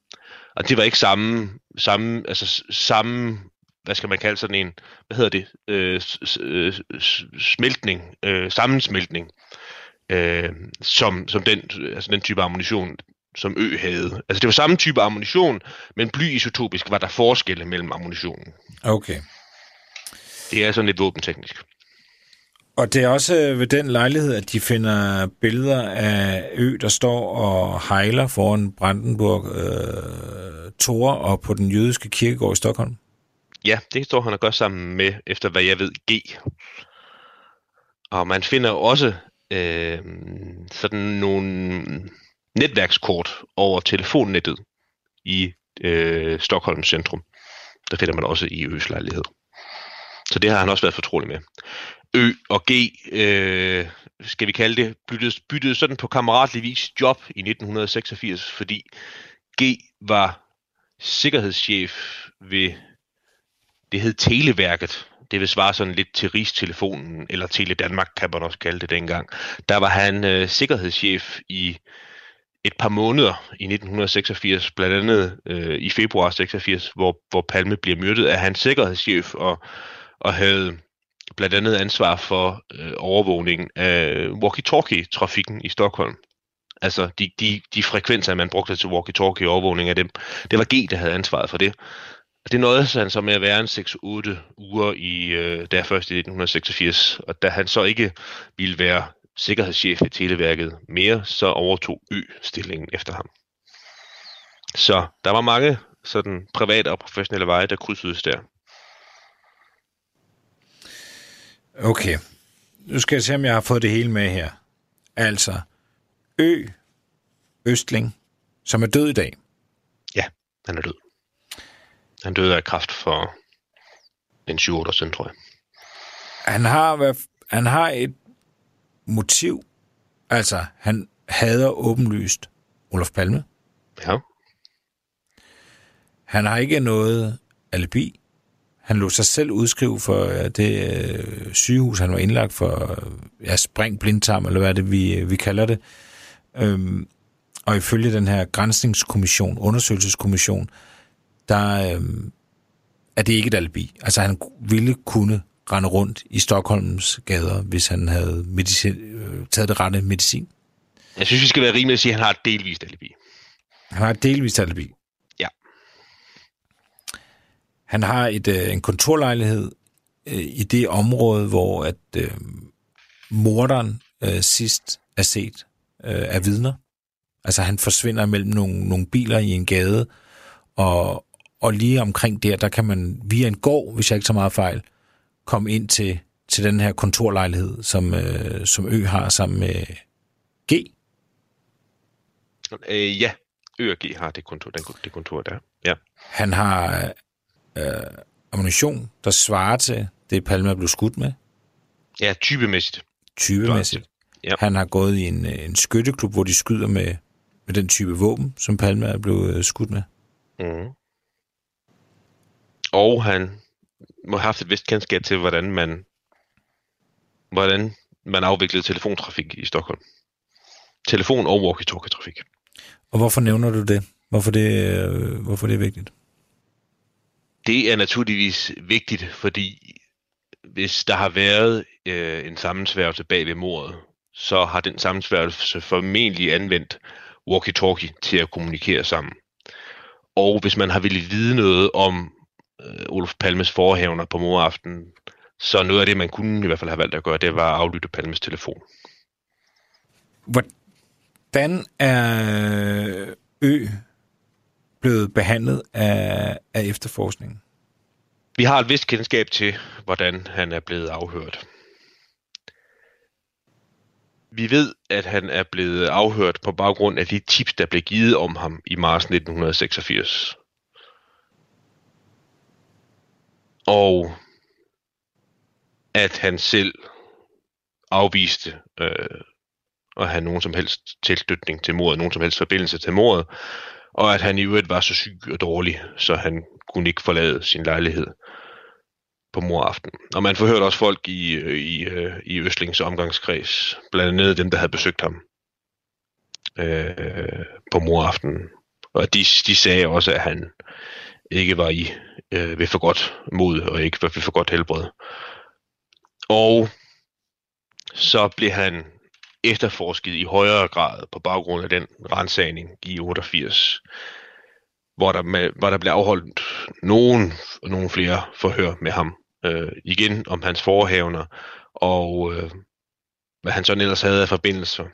Og det var ikke samme, samme, altså samme, hvad skal man kalde sådan en, hvad hedder det, øh, øh smeltning, øh, sammensmeltning, øh, som, som den, altså den type ammunition, som Ø havde. Altså det var samme type ammunition, men blyisotopisk var der forskelle mellem ammunitionen. Okay. Det er sådan lidt våbenteknisk. Og det er også ved den lejlighed, at de finder billeder af Ø, der står og hejler foran Brandenburg øh, Tor og på den jødiske kirkegård i Stockholm. Ja, det står han og gør sammen med, efter hvad jeg ved, G. Og man finder også øh, sådan nogle netværkskort over telefonnettet i øh, Stockholms centrum. Der finder man også i Øs lejlighed. Så det har han også været fortrolig med. Ø og G, øh, skal vi kalde det, byttede, byttede sådan på kammeratlig vis job i 1986, fordi G var sikkerhedschef ved, det hed Televærket, det vil svare sådan lidt til Rigstelefonen, eller Tele Danmark kan man også kalde det dengang. Der var han øh, sikkerhedschef i et par måneder i 1986, blandt andet øh, i februar 86, hvor, hvor Palme bliver myrdet, af hans sikkerhedschef og, og havde blandt andet ansvar for øh, overvågningen af walkie-talkie-trafikken i Stockholm. Altså de, de, de frekvenser, man brugte til walkie-talkie overvågning af dem, det var G, der havde ansvaret for det. Og det nåede han så med at være en 6-8 uger i, øh, der først i 1986, og da han så ikke ville være sikkerhedschef i Televærket mere, så overtog Y-stillingen efter ham. Så der var mange sådan private og professionelle veje, der krydsedes der. Okay. Nu skal jeg se, om jeg har fået det hele med her. Altså, Ø Østling, som er død i dag. Ja, han er død. Han døde af kraft for en 7 år siden, tror jeg. Han har, han har et motiv. Altså, han hader åbenlyst Olof Palme. Ja. Han har ikke noget alibi. Han lå sig selv udskrive for øh, det øh, sygehus, han var indlagt for øh, ja, spring blindtarm, eller hvad er det, vi, vi kalder det. Øhm, og ifølge den her grænsningskommission, undersøgelseskommission, der øhm, er det ikke et alibi. Altså han ville kunne rende rundt i Stockholms gader, hvis han havde medicin, øh, taget det rette medicin. Jeg synes, vi skal være rimelige at sige, at han har et delvist alibi. Han har et delvist alibi. Ja. Han har et, øh, en kontorlejlighed øh, i det område, hvor at øh, morderen øh, sidst er set øh, af vidner. Altså han forsvinder mellem nogle, nogle biler i en gade, og, og lige omkring der, der kan man via en gård, hvis jeg ikke så meget fejl, komme ind til, til den her kontorlejlighed, som, øh, som Ø har sammen med G. Øh, ja, Ø og G har det kontor, den, det kontor der. Ja. Han har øh, ammunition, der svarer til det, Palme er blevet skudt med, Ja, typemæssigt. typemæssigt. Ja. Han har gået i en, øh, en skytteklub, hvor de skyder med, med den type våben, som Palme er blevet øh, skudt med. Mm. Og han må have haft et vist kendskab til, hvordan man, hvordan man afviklede telefontrafik i Stockholm. Telefon- og walkie-talkie-trafik. Og hvorfor nævner du det? Hvorfor det, øh, hvorfor det er vigtigt? Det er naturligvis vigtigt, fordi hvis der har været øh, en sammensværgelse bag ved mordet, så har den sammensværgelse formentlig anvendt walkie-talkie til at kommunikere sammen. Og hvis man har ville vide noget om øh, Olof Palmes forhævner på moraften, så noget af det, man kunne i hvert fald have valgt at gøre, det var at aflytte Palmes telefon. Hvordan er Ø blevet behandlet af, af efterforskningen? Vi har et vist kendskab til, hvordan han er blevet afhørt. Vi ved, at han er blevet afhørt på baggrund af de tips, der blev givet om ham i marts 1986. Og at han selv afviste øh, at have nogen som helst tilknytning til mordet, nogen som helst forbindelse til mordet, og at han i øvrigt var så syg og dårlig, så han kunne ikke forlade sin lejlighed på moraften. Og man forhørte også folk i, øh, i, øh, i Østlings omgangskreds, blandt andet dem, der havde besøgt ham øh, på moraften. Og de, de sagde også, at han ikke var i øh, ved for godt mod og ikke ved for godt helbred. Og så blev han efterforsket i højere grad på baggrund af den rensagning i 88, hvor der, med, hvor der blev afholdt nogen, nogen flere forhør med ham. Øh, igen om hans forhavner og øh, hvad han sådan ellers havde af forbindelser.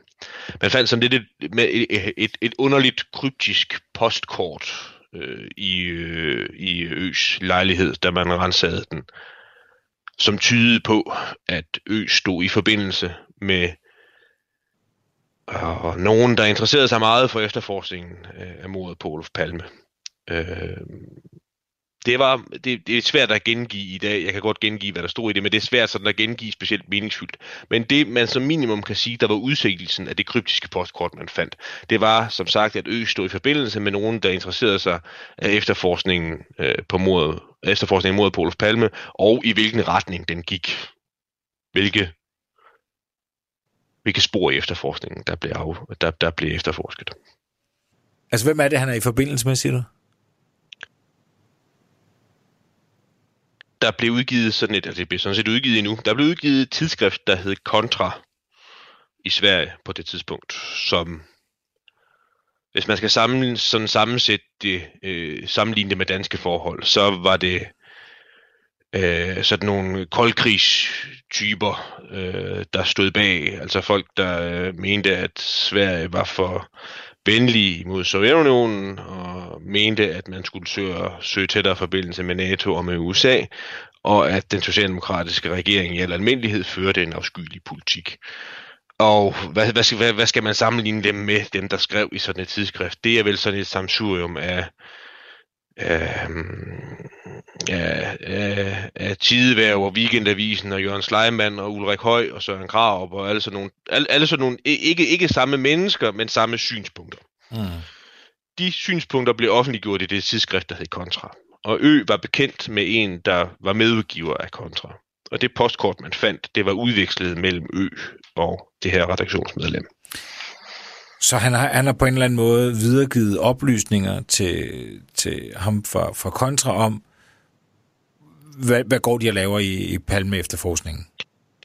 Man fandt sådan lidt et, med et, et, et underligt kryptisk postkort øh, i, øh, i Øs lejlighed, da man rensede den, som tydede på, at Ø stod i forbindelse med og nogen, der interesserede sig meget for efterforskningen øh, af mordet på Olof Palme. Øh, det, var, det, det er svært at gengive i dag. Jeg kan godt gengive, hvad der stod i det, men det er svært sådan at gengive specielt meningsfyldt. Men det, man som minimum kan sige, der var udsigtelsen af det kryptiske postkort, man fandt, det var som sagt, at Ø stod i forbindelse med nogen, der interesserede sig af efterforskningen øh, på mordet, efterforskningen mod Olof Palme, og i hvilken retning den gik. Hvilke hvilke spor i efterforskningen, der blev, af, der, der blev efterforsket. Altså, hvem er det, han er i forbindelse med, siger du? Der blev udgivet sådan et, altså det blev sådan set udgivet endnu, der blev udgivet et tidsskrift, der hed Contra i Sverige på det tidspunkt, som hvis man skal sammen, sådan sammensætte det, øh, sammenligne det med danske forhold, så var det øh, sådan nogle koldkrigstyper, øh, der stod bag. Altså folk, der øh, mente, at Sverige var for venlig mod Sovjetunionen, og mente, at man skulle søge, søge tættere forbindelse med NATO og med USA, og at den socialdemokratiske regering i al almindelighed førte en afskyelig politik. Og hvad, hvad, hvad, hvad skal man sammenligne dem med, dem der skrev i sådan et tidsskrift? Det er vel sådan et samsurium af af, af, af, Tideværv og Weekendavisen og Jørgen Sleiman og Ulrik Høj og Søren Krav og alle sådan nogle, alle, alle sådan nogle ikke, ikke samme mennesker, men samme synspunkter. Mm. De synspunkter blev offentliggjort i det tidsskrift, der hed Kontra. og Ø var bekendt med en, der var medudgiver af Kontra. Og det postkort, man fandt, det var udvekslet mellem Ø og det her redaktionsmedlem. Så han har, han har på en eller anden måde videregivet oplysninger til, til ham fra, fra Kontra om, hvad, hvad går de og laver i, i Palme efterforskningen?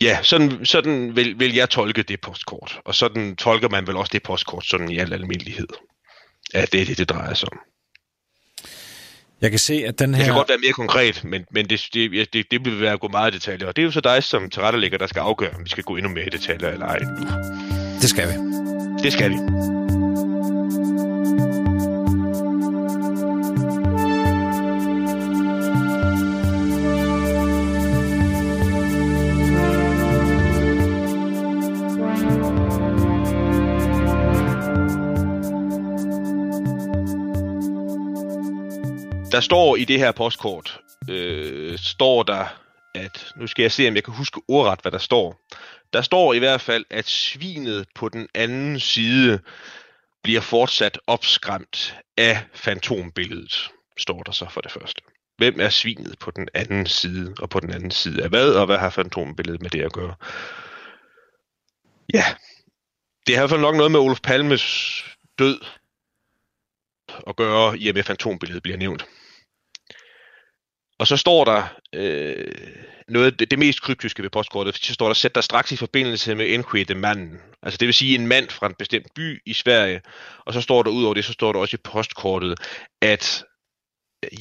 Ja, sådan, sådan vil, vil jeg tolke det postkort. Og sådan tolker man vel også det postkort sådan i al almindelighed. At det er det, det drejer sig om. Jeg kan se, at den her... Det kan godt være mere konkret, men, men det, det, det, det vil være at gå meget i detaljer. Og det er jo så dig som tilrettelægger, der skal afgøre, om vi skal gå endnu mere i detaljer eller ej. Det skal vi. Det skal vi. Der står i det her postkort, øh, står der, at, nu skal jeg se, om jeg kan huske ordret, hvad der står. Der står i hvert fald, at svinet på den anden side bliver fortsat opskræmt af fantombilledet, står der så for det første. Hvem er svinet på den anden side, og på den anden side af hvad, og hvad har fantombilledet med det at gøre? Ja, det har i hvert fald nok noget med Olof Palmes død at gøre, i og med fantombilledet bliver nævnt. Og så står der øh, noget af det, det mest kryptiske ved postkortet, så står der, sæt dig straks i forbindelse med enquete manden. Altså det vil sige en mand fra en bestemt by i Sverige. Og så står der ud over det, så står der også i postkortet, at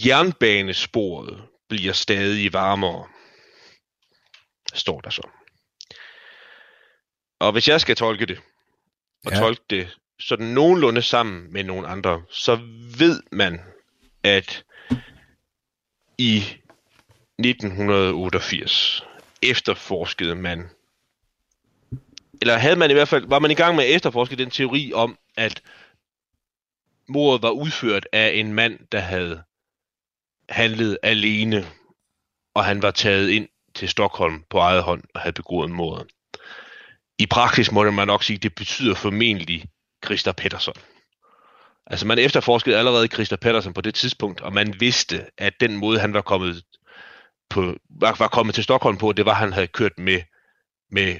jernbanesporet bliver stadig varmere. Står der så. Og hvis jeg skal tolke det, og ja. tolke det sådan nogenlunde sammen med nogle andre, så ved man, at i 1988 efterforskede man, eller havde man i hvert fald, var man i gang med at efterforske den teori om, at mordet var udført af en mand, der havde handlet alene, og han var taget ind til Stockholm på eget hånd og havde begået mordet. I praksis må man nok sige, at det betyder formentlig Christa Pettersson. Altså man efterforskede allerede Christa Pettersson på det tidspunkt, og man vidste, at den måde, han var kommet, på, var, var kommet til Stockholm på, det var, at han havde kørt med, med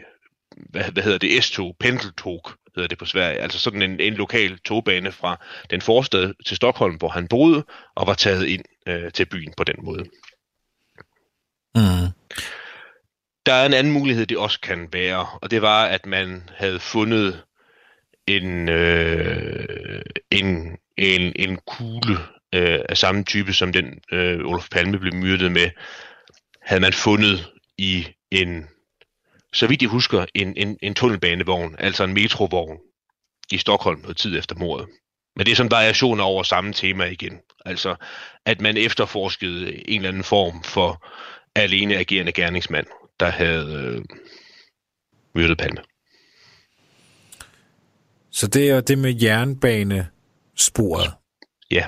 hvad, hvad hedder det, S-tog, pendeltog, hedder det på Sverige. Altså sådan en, en lokal togbane fra den forstad til Stockholm, hvor han boede, og var taget ind øh, til byen på den måde. Mm. Der er en anden mulighed, det også kan være, og det var, at man havde fundet en, øh, en, en, en kugle øh, af samme type som den øh, Olof Palme blev myrdet med, havde man fundet i en, så vidt jeg husker, en, en, en tunnelbanevogn, altså en metrovogn i Stockholm noget tid efter mordet. Men det er sådan variationer over samme tema igen. Altså, at man efterforskede en eller anden form for alene agerende gerningsmand, der havde øh, myrdet Palme. Så det er det med jernbanesporet, Ja,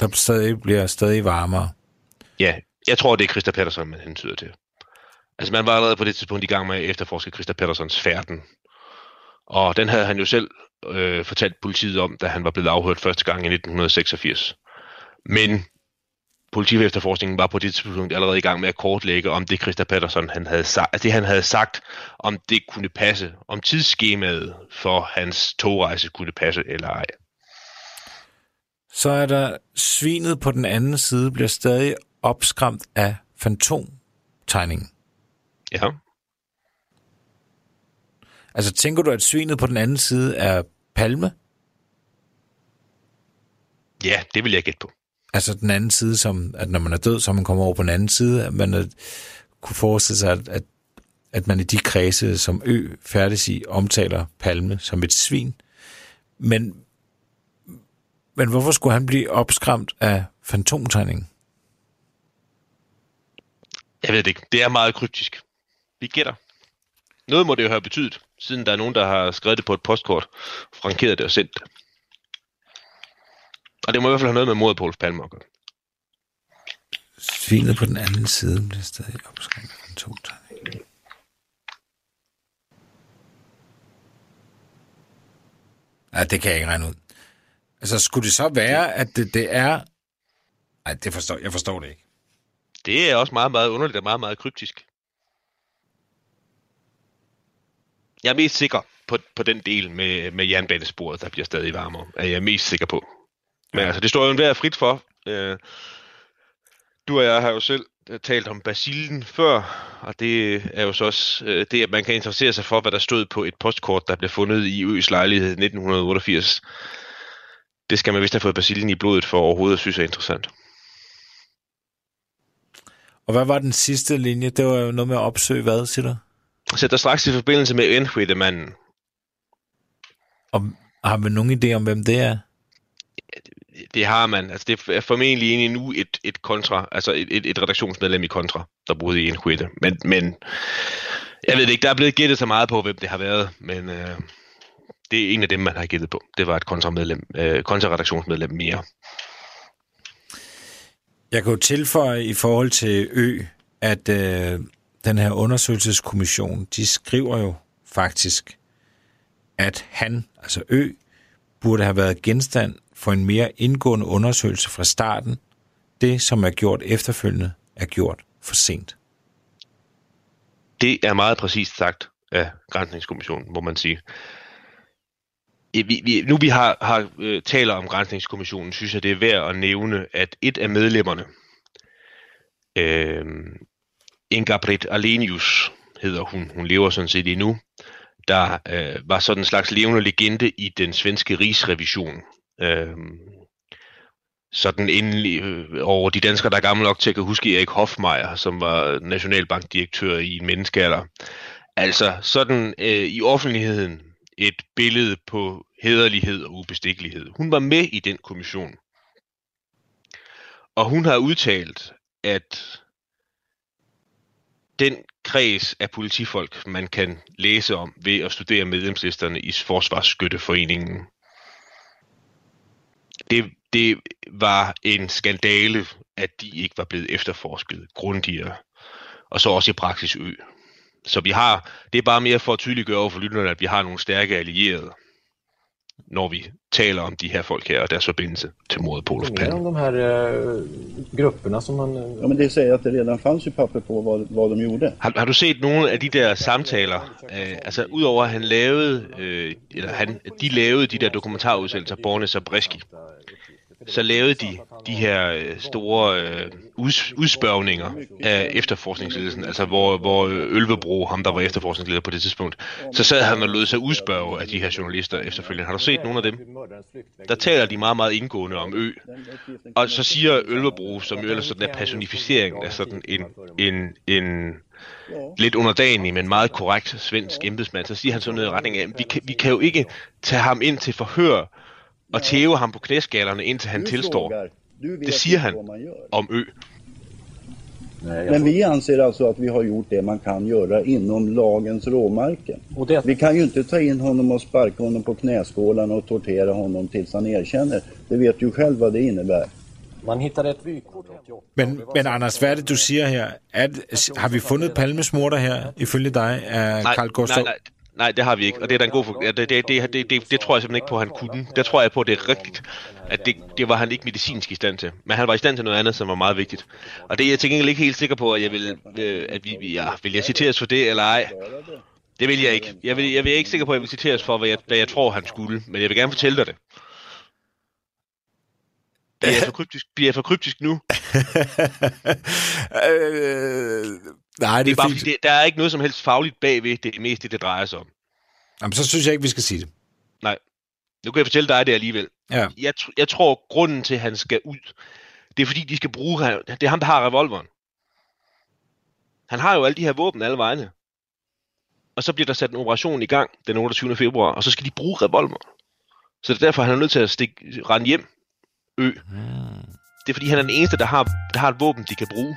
der stadig bliver stadig varmere. ja. Jeg tror, det er Christa Pettersson, man hentyder til. Altså, man var allerede på det tidspunkt i gang med at efterforske Christa Petterssons færden. Og den havde han jo selv øh, fortalt politiet om, da han var blevet afhørt første gang i 1986. Men politiefterforskningen var på det tidspunkt allerede i gang med at kortlægge, om det Christa Pettersson han havde sagt, det han havde sagt, om det kunne passe, om tidsskemaet for hans togrejse kunne passe eller ej. Så er der svinet på den anden side bliver stadig opskræmt af fantomtegningen. Ja. Altså tænker du, at svinet på den anden side er palme? Ja, det vil jeg gætte på. Altså den anden side, som at når man er død, så man kommer over på den anden side, at man er, kunne forestille sig, at, at, at man i de kredse, som Ø færdes i, omtaler Palme som et svin. Men, men hvorfor skulle han blive opskræmt af fantomtegningen? Jeg ved det ikke. Det er meget kryptisk. Vi gætter. Noget må det jo have betydet, siden der er nogen, der har skrevet det på et postkort, frankeret det og sendt det. Og det må i hvert fald have noget med mordet på Olof Palme at gøre. Svinet på den anden side bliver stadig opskræmt af fantomtegningen. Ja, det kan jeg ikke regne ud. Altså, skulle det så være, at det, det er Nej, det forstår, jeg forstår det ikke. Det er også meget, meget underligt og meget, meget kryptisk. Jeg er mest sikker på, på den del med, med jernbanesporet, der bliver stadig varmere. Er jeg mest sikker på. Men altså, det står jo enhver frit for. Øh, du og jeg har jo selv øh, talt om basillen før, og det er jo så også øh, det, at man kan interessere sig for, hvad der stod på et postkort, der blev fundet i Øs lejlighed 1988. Det skal man vist have fået basillen i blodet for overhovedet at synes er interessant. Og hvad var den sidste linje? Det var jo noget med at opsøge hvad, siger du? Sæt dig straks i forbindelse med Enhuite-manden. Og har vi nogen idé om, hvem det er? Det har man. Altså, det er formentlig egentlig nu et, et kontra, altså et, et, et redaktionsmedlem i kontra, der boede i en huette. Men, men jeg ved ikke, der er blevet gættet så meget på, hvem det har været, men øh, det er en af dem, man har gættet på. Det var et kontramedlem, øh, kontraredaktionsmedlem mere. Jeg kan jo tilføje i forhold til Ø, at øh, den her undersøgelseskommission, de skriver jo faktisk, at han, altså Ø, burde have været genstand for en mere indgående undersøgelse fra starten. Det, som er gjort efterfølgende, er gjort for sent. Det er meget præcist sagt af Grænsningskommissionen, må man sige. Vi, vi, nu vi har, har øh, taler om Grænsningskommissionen, synes jeg, det er værd at nævne, at et af medlemmerne, øh, Ingabrit Alenius hedder hun, hun lever sådan set endnu, der øh, var sådan en slags levende legende i den svenske rigsrevision. Øh, sådan endelig øh, over de danskere, der er gamle nok til at kan huske Erik Hofmeier, som var nationalbankdirektør i en menneskealder. Altså sådan øh, i offentligheden et billede på hederlighed og ubestikkelighed. Hun var med i den kommission. Og hun har udtalt, at den kreds af politifolk, man kan læse om ved at studere medlemslisterne i Forsvarsskytteforeningen, det, det var en skandale, at de ikke var blevet efterforsket grundigere, og så også i praksis ø. Så vi har, det er bare mere for at tydeliggøre over for lytterne, at vi har nogle stærke allierede, når vi taler om de her folk her og deres forbindelse till mordet på Olof Palme. om de här eh, grupperna som man... eh, Ja, men det säger att det redan fanns ju papper på vad, vad de gjorde. Har, har du set nogle af de der samtaler? Øh, altså udover at han lavede, øh, eller han, de lavede de der dokumentarudsendelser, Borne Zabreski, så lavede de de her øh, store øh, uds, udspørgninger af efterforskningsledelsen, altså hvor, hvor Ølvebro, ham der var efterforskningsleder på det tidspunkt, så sad han og lød sig udspørge af de her journalister efterfølgende. Har du set nogle af dem? Der taler de meget, meget indgående om ø. Og så siger Ølvebro, som jo ellers sådan er personificeringen af sådan en, en, en lidt underdanig, men meget korrekt svensk embedsmand, så siger han sådan noget i retning af, vi kan, vi kan jo ikke tage ham ind til forhør og tæve ham på knæskallerne, indtil han Du tilstår frågar, du vet Det siger han. vad man gör. om ø. Nej, Men vi anser alltså att vi har gjort det man kan göra inom lagens råmärken. Och det, Vi kan ju inte ta in honom och sparka honom på knäskålarna och tortera honom tills han erkänner. Det vet ju själv vad det innebär. man hittade ett vykort 88. Men, men Anders, hvad er det, du siger her? Er det, har vi fundet Palmes morter her, ifølge dig, af Nej, Carl Gustav? nej, nej, Nej, det har vi ikke, og det er da en god. Ja, det, det, det, det, det, det tror jeg simpelthen ikke på, at han kunne. Det tror jeg på, at det er rigtigt, at det, det var han ikke medicinsk i stand til. Men han var i stand til noget andet, som var meget vigtigt. Og det er jeg til gengæld ikke helt sikker på, at jeg vil, øh, at vi, ja, vil jeg citeres for det, eller ej. Det vil jeg ikke. Jeg, vil, jeg er ikke sikker på, at jeg vil citeres for, hvad jeg, hvad jeg tror, han skulle. Men jeg vil gerne fortælle dig det. Bliver jeg for kryptisk, bliver jeg for kryptisk nu? *laughs* øh, nej, det Det er, bare fint. fordi, det, der er ikke noget som helst fagligt bagved. Det er mest det, drejer sig om. Jamen, så synes jeg ikke, vi skal sige det. Nej. Nu kan jeg fortælle dig det alligevel. Ja. Jeg, jeg tror, grunden til, at han skal ud, det er fordi, de skal bruge ham. Det er ham, der har revolveren. Han har jo alle de her våben alle vegne. Og så bliver der sat en operation i gang den 28. februar, og så skal de bruge revolveren. Så det er derfor, han er nødt til at stikke, rende hjem. Ø. Det er fordi, han er den eneste, der har, der har et våben, de kan bruge.